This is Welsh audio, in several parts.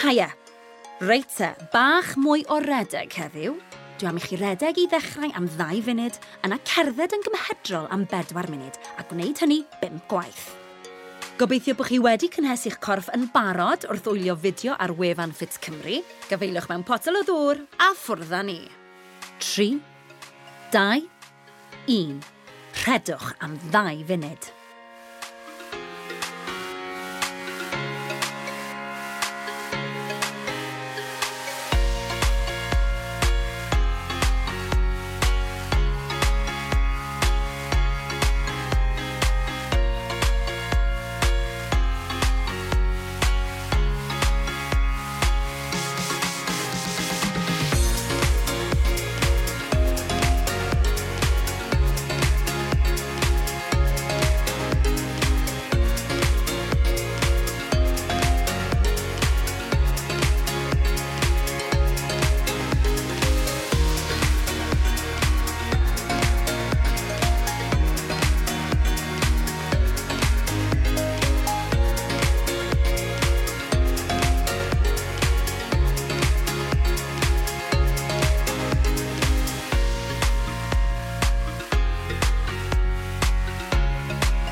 Haia, reit te, bach mwy o redeg heddiw. Dwi am i chi redeg i ddechrau am ddau funud, yna cerdded yn gymhedrol am bedwar munud, a gwneud hynny bum gwaith. Gobeithio bod chi wedi cynhesu'ch corff yn barod wrth wylio fideo ar wefan Fit Cymru. Gafeilwch mewn potel o ddŵr a ffwrdd â ni. 3, 2, 1. Rhedwch am ddau funud.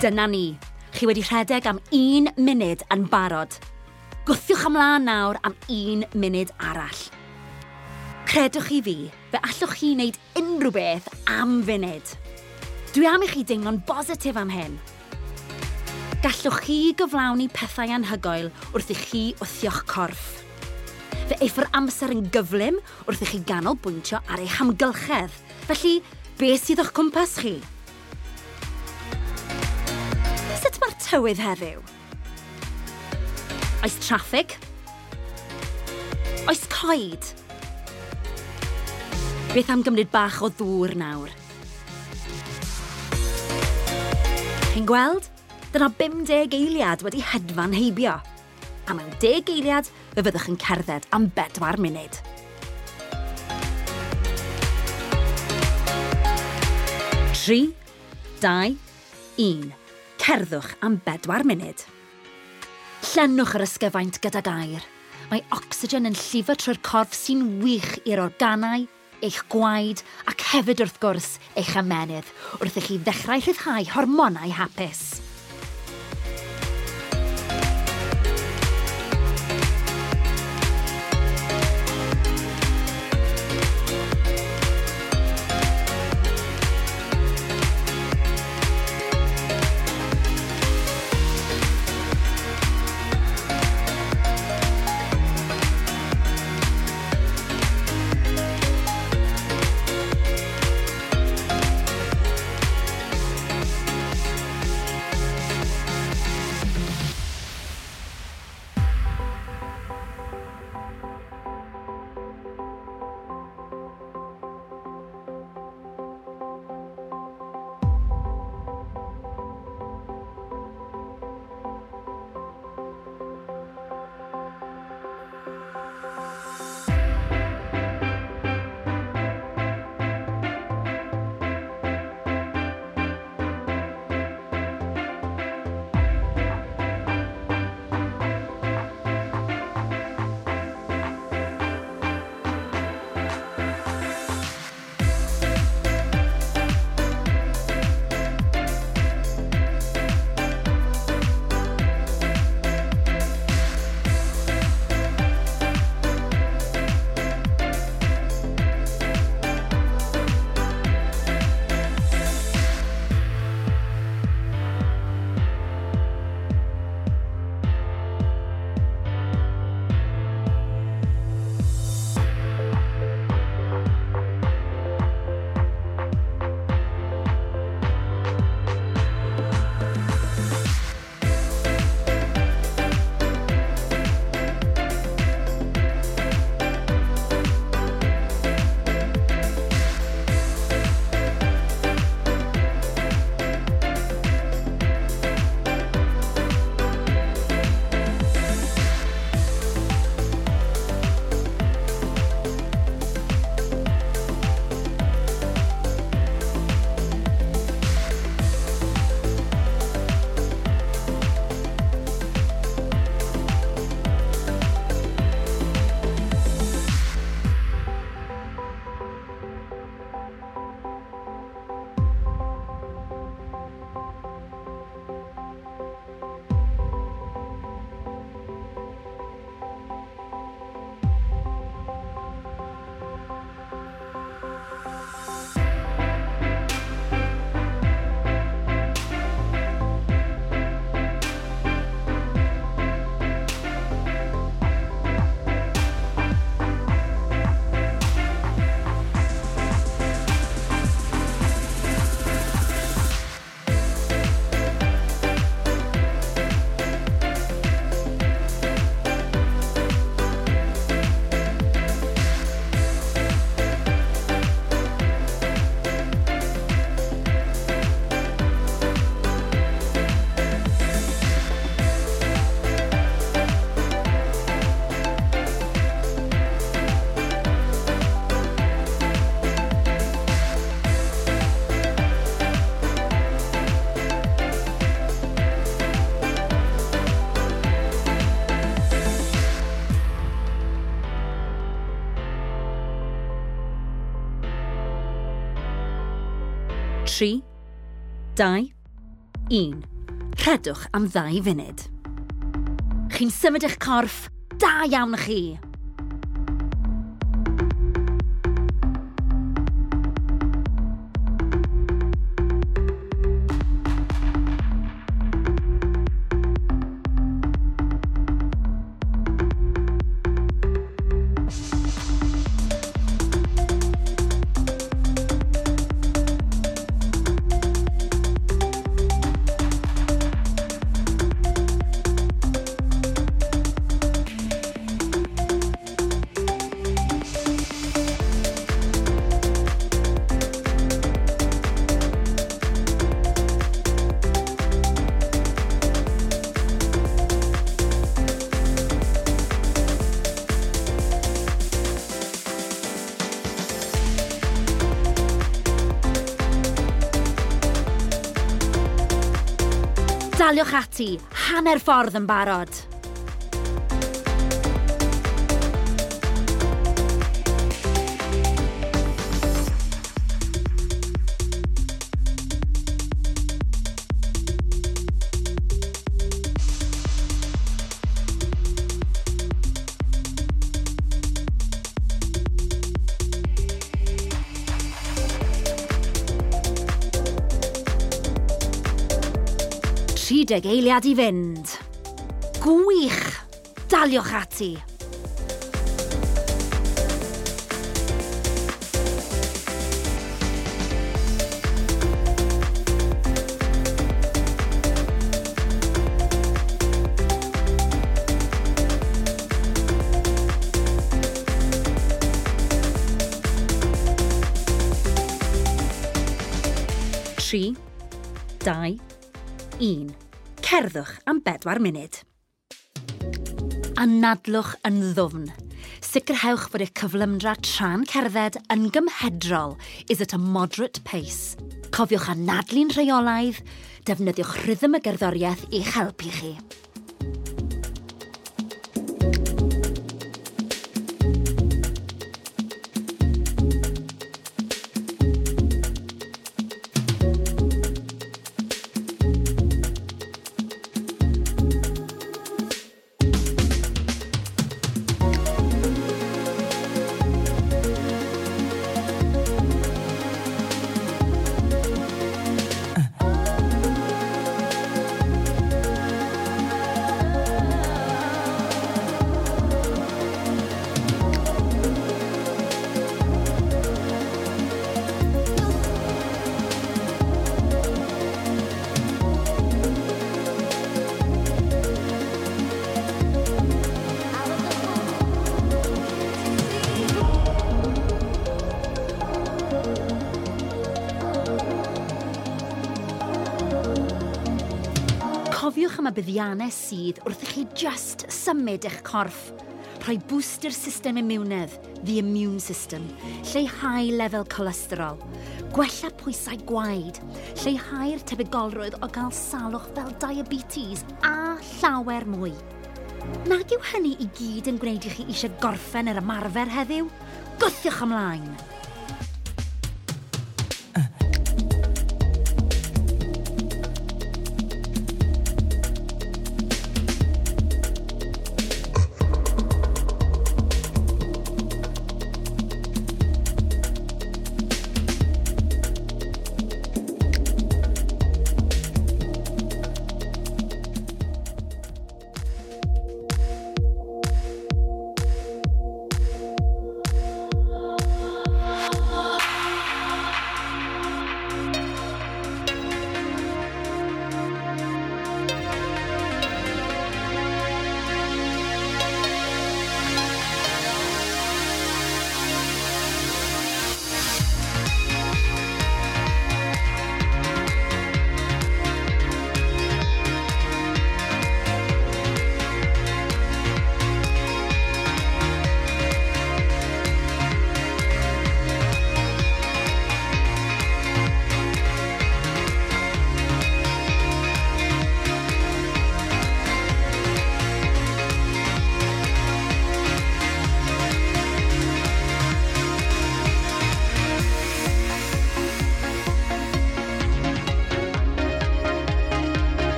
Dyna ni. Chi wedi rhedeg am un munud yn barod. Gwthiwch ymlaen nawr am un munud arall. Credwch chi fi, fe allwch chi wneud unrhyw beth am funud. Dwi am i chi deimlo'n bositif am hyn. Gallwch chi gyflawni pethau anhygoel wrth i chi wthio'ch corff. Fe eiffer amser yn gyflym wrth i chi ganolbwyntio ar eich hamgylchedd. Felly, beth sydd o'ch cwmpas chi? tywydd heddiw? Oes traffig? Oes coed? Beth am gymryd bach o ddŵr nawr? Chi'n gweld? Dyna 50 eiliad wedi hedfan heibio. A mewn 10 eiliad, fe fyddwch yn cerdded am bedwar munud. Tri, dau, un cerddwch am bedwar munud. Llenwch yr ysgyfaint gyda gair. Mae ocsigen yn llifo trwy'r corff sy'n wych i'r organau, eich gwaed ac hefyd wrth gwrs eich ymenydd wrth i chi ddechrau rhyddhau hormonau hapus. 3, 2, 1. Rhedwch am ddau funud. Chi'n symud eich corff, da iawn chi! Cofiwch ati, hanner ffordd yn barod. deg eiliad i fynd. Gwych! Daliwch ati! tri, dau, un. Cerddwch am bedwar munud. Anadlwch yn ddwfn. Sicrhewch fod eich cyflymdra tra'n cerdded yn gymhedrol is at a moderate pace. Cofiwch anadlu'n rheolaidd, defnyddiwch rhythm y gerddoriaeth i'ch helpu chi. buddiannau sydd wrth i chi just symud eich corff. Rhoi bwst i'r system immunedd, the immune system, lleihau lefel cholesterol, gwella pwysau gwaed, lleihau'r tebygolrwydd o gael salwch fel diabetes a llawer mwy. Nag yw hynny i gyd yn gwneud i chi eisiau gorffen yr ymarfer heddiw? Gwthiwch ymlaen!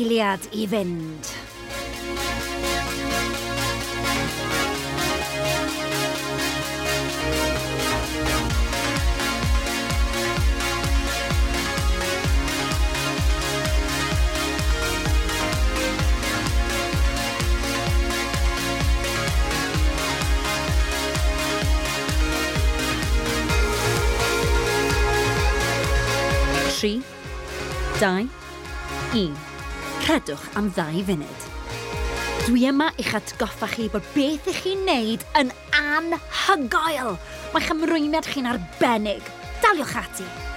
Iliad i fynd. tri, dau, cadwch am ddau funud. Dwi yma i'ch atgoffa chi bod beth ych chi'n neud yn anhygoel. Mae'ch ymrwymiad chi'n arbennig. Daliwch ati.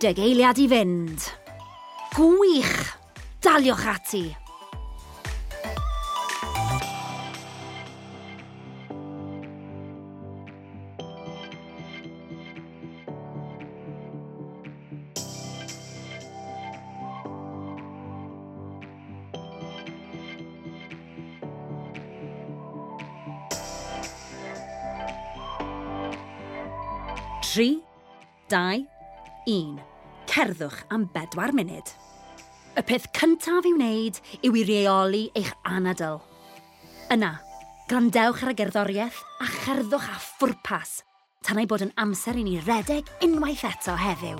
30 eiliad i fynd. Gwych! Daliwch ati! tri, dau, un cerddwch am bedwar munud. Y peth cyntaf i'w wneud yw i reoli eich anadl. Yna, grandewch ar y gerddoriaeth a cherddwch a phwrpas, tan ei bod yn amser i ni redeg unwaith eto heddiw.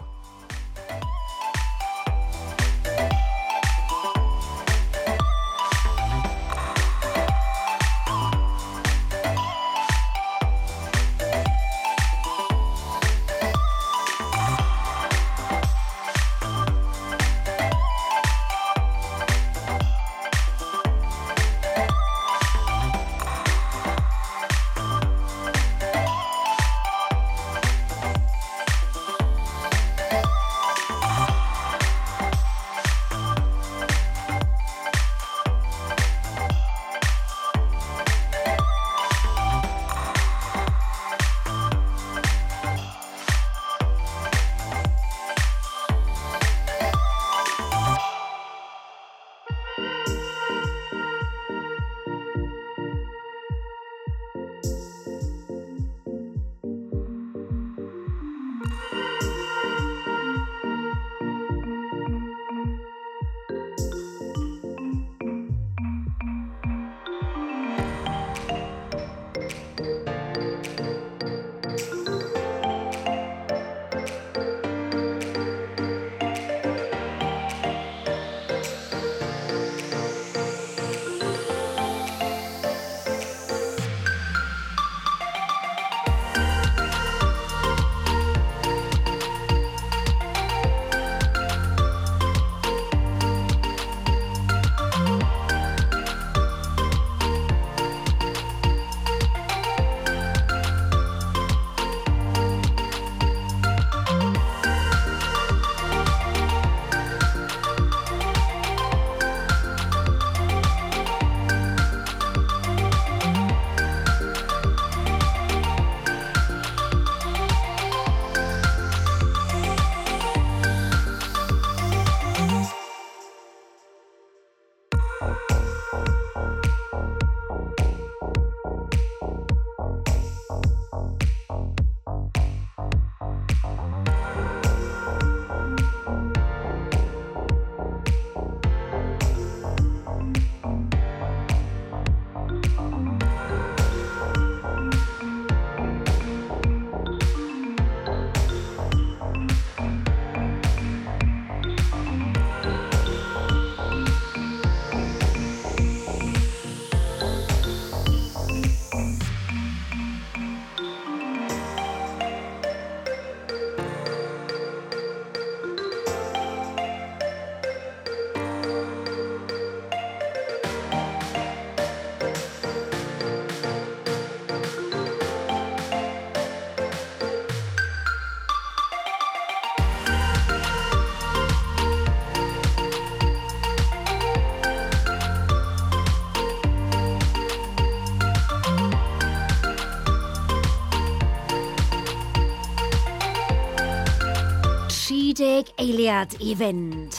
30 eiliad i fynd.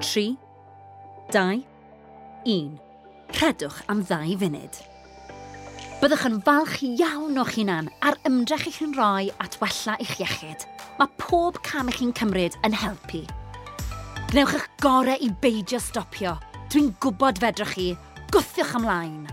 Tri, dau, un. rhedwch am ddau funud. Byddwch yn falch iawn o'ch hunan ar ymdrech i'ch yn rhoi at wella i'ch iechyd. Mae pob cam i'ch chi'n cymryd yn helpu. Gnewch eich gorau i beidio stopio. Dwi'n gwybod fedrwch chi. Gwthiwch ymlaen.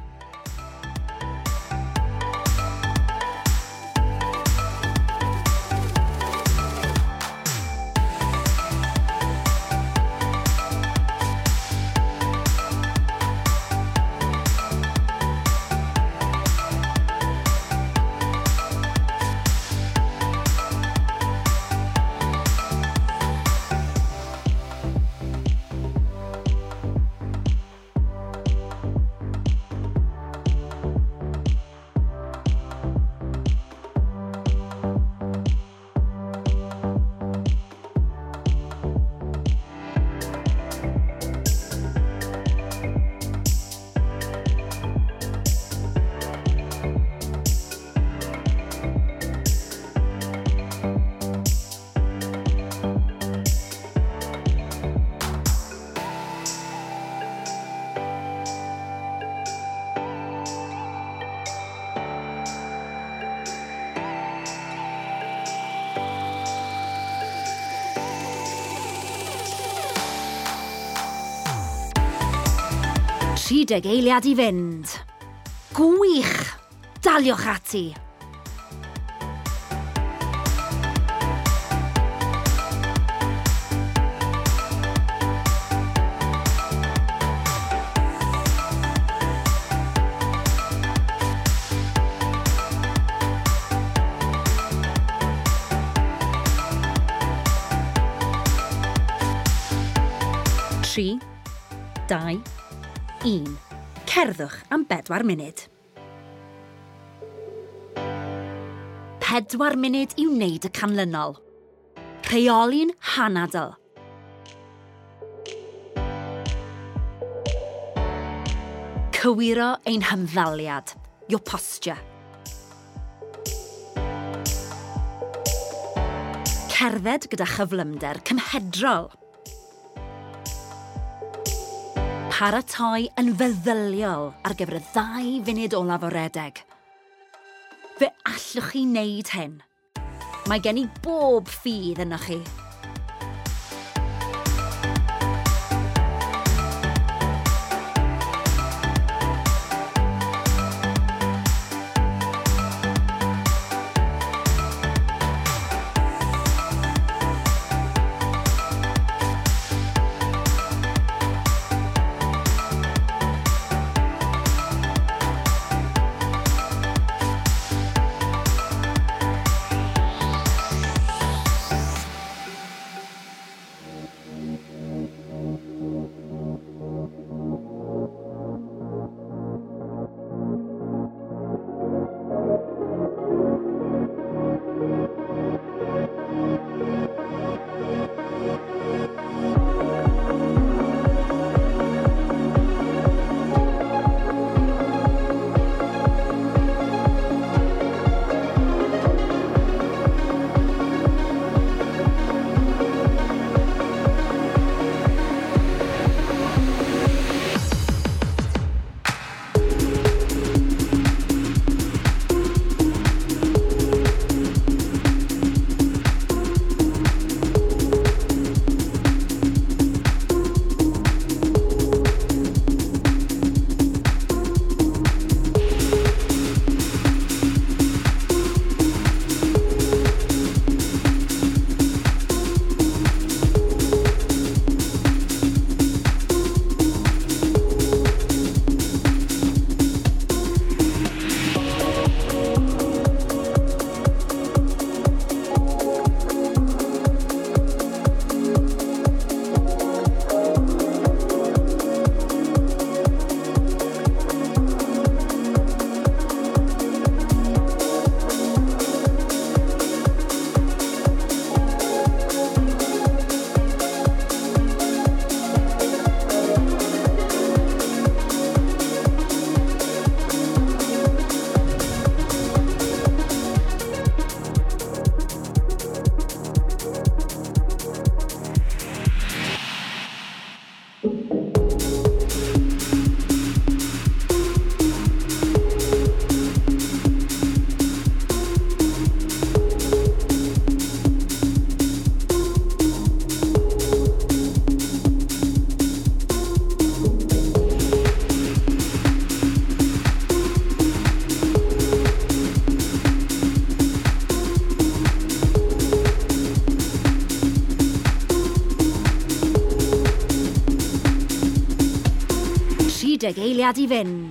30 eiliad i fynd. Gwych! Daliwch ati! tri, dau, 1. Cerddwch am bedwar munud. Pedwar munud i wneud y canlynol. Rheoli'n hanadl. Cywiro ein hymddaliad, your posture. Cerdded gyda chyflymder cymhedrol – paratoi yn feddyliol ar gyfer y ddau funud olaf o redeg. Fe allwch chi wneud hyn. Mae gen i bob ffydd yna chi. bwriad i fynd.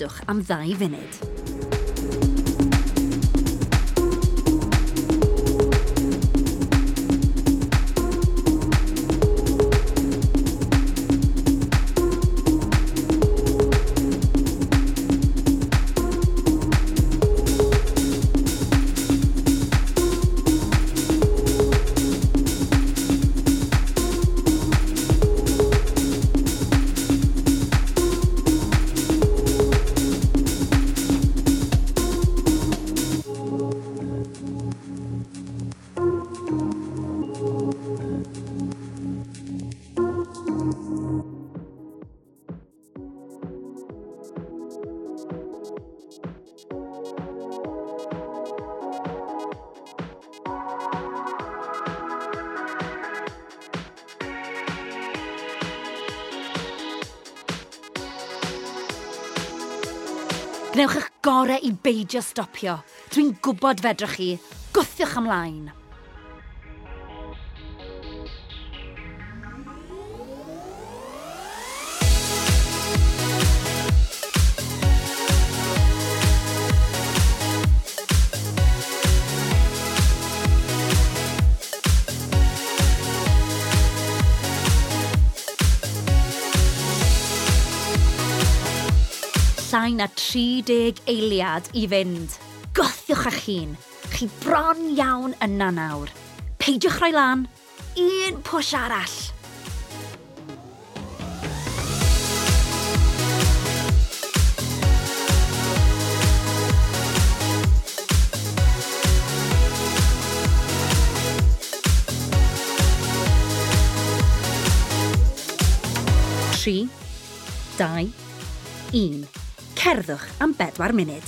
gwrandwch am ddau funud. gorau i beidio stopio. Dwi'n gwybod fedrwch chi. Gwthiwch ymlaen. na 30 eiliad i fynd. Gothiwch eich hun. Chi bron iawn yna nawr. Peidiwch rhoi lan. Un pwys arall. tri, dau, un cerddwch am bedwar munud.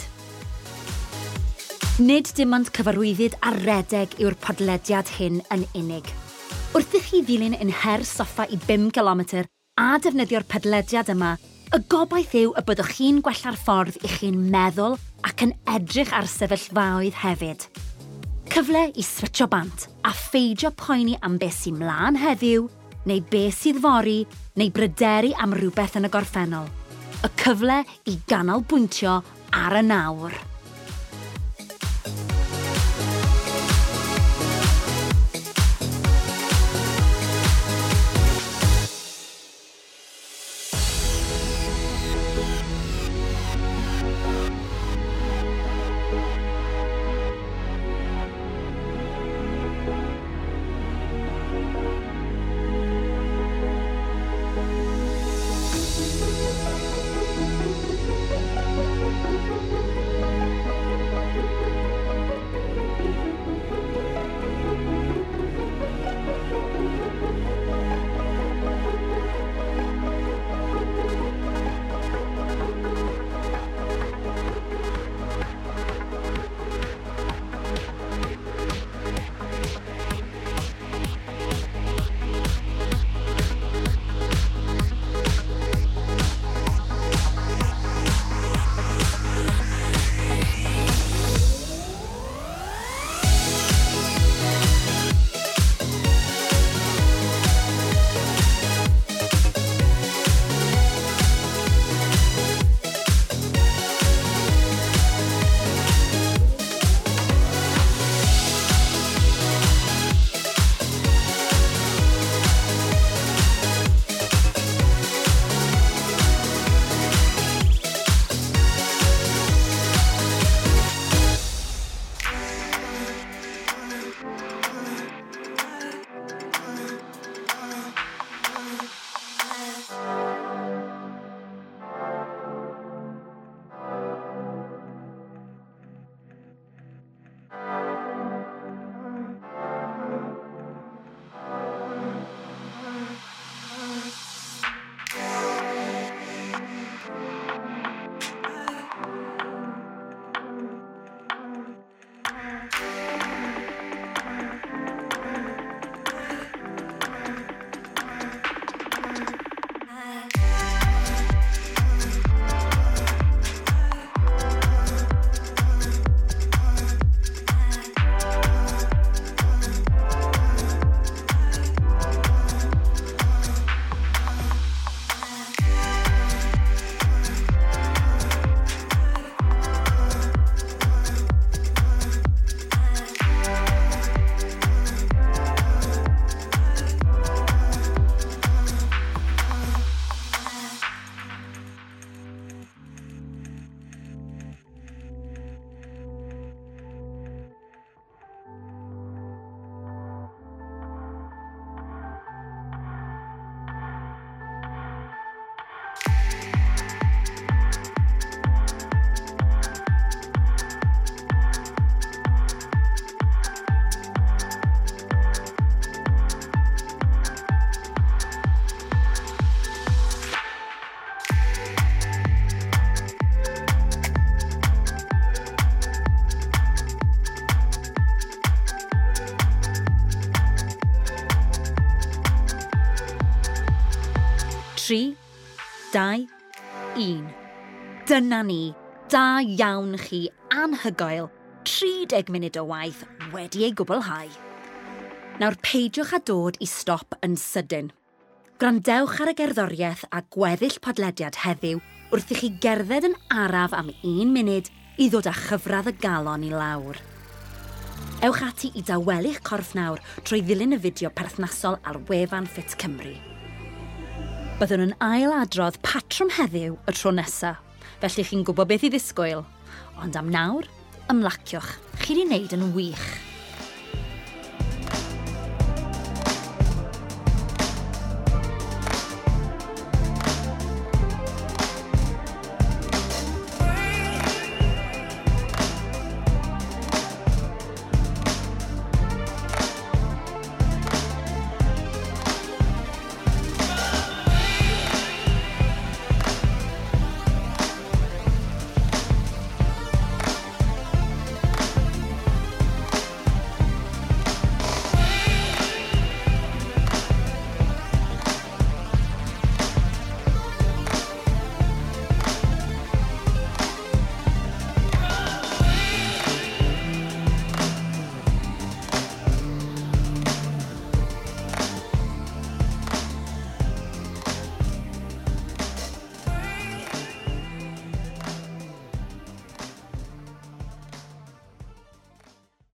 Nid dim ond cyfarwyddyd a redeg yw'r podlediad hyn yn unig. Wrth i chi ddilyn yn her soffa i 5 km a defnyddio'r podlediad yma, y gobaith yw y byddwch chi'n gwella'r ffordd i chi'n meddwl ac yn edrych ar sefyllfaoedd hefyd. Cyfle i switcho bant a pheidio poeni am beth sy'n mlaen heddiw, neu beth sydd fori, neu bryderu am rhywbeth yn y gorffennol – y cyfle i ganolbwyntio ar y nawr. 2, 1. Dyna ni, da iawn chi anhygoel, 30 munud o waith wedi ei gwblhau. Nawr peidiwch â dod i stop yn sydyn. Gwrandewch ar y gerddoriaeth a gweddill podlediad heddiw wrth i chi gerdded yn araf am un munud i ddod â chyfradd y galon i lawr. Ewch ati i dawelu'ch corff nawr trwy ddilyn y fideo perthnasol ar wefan Fit Cymru. Byddwn yn ailadrodd patrwm heddiw y tro nesaf, felly chi'n gwybod beth i ddisgwyl. Ond am nawr, ymlaciwch. Chi wedi wneud yn wych.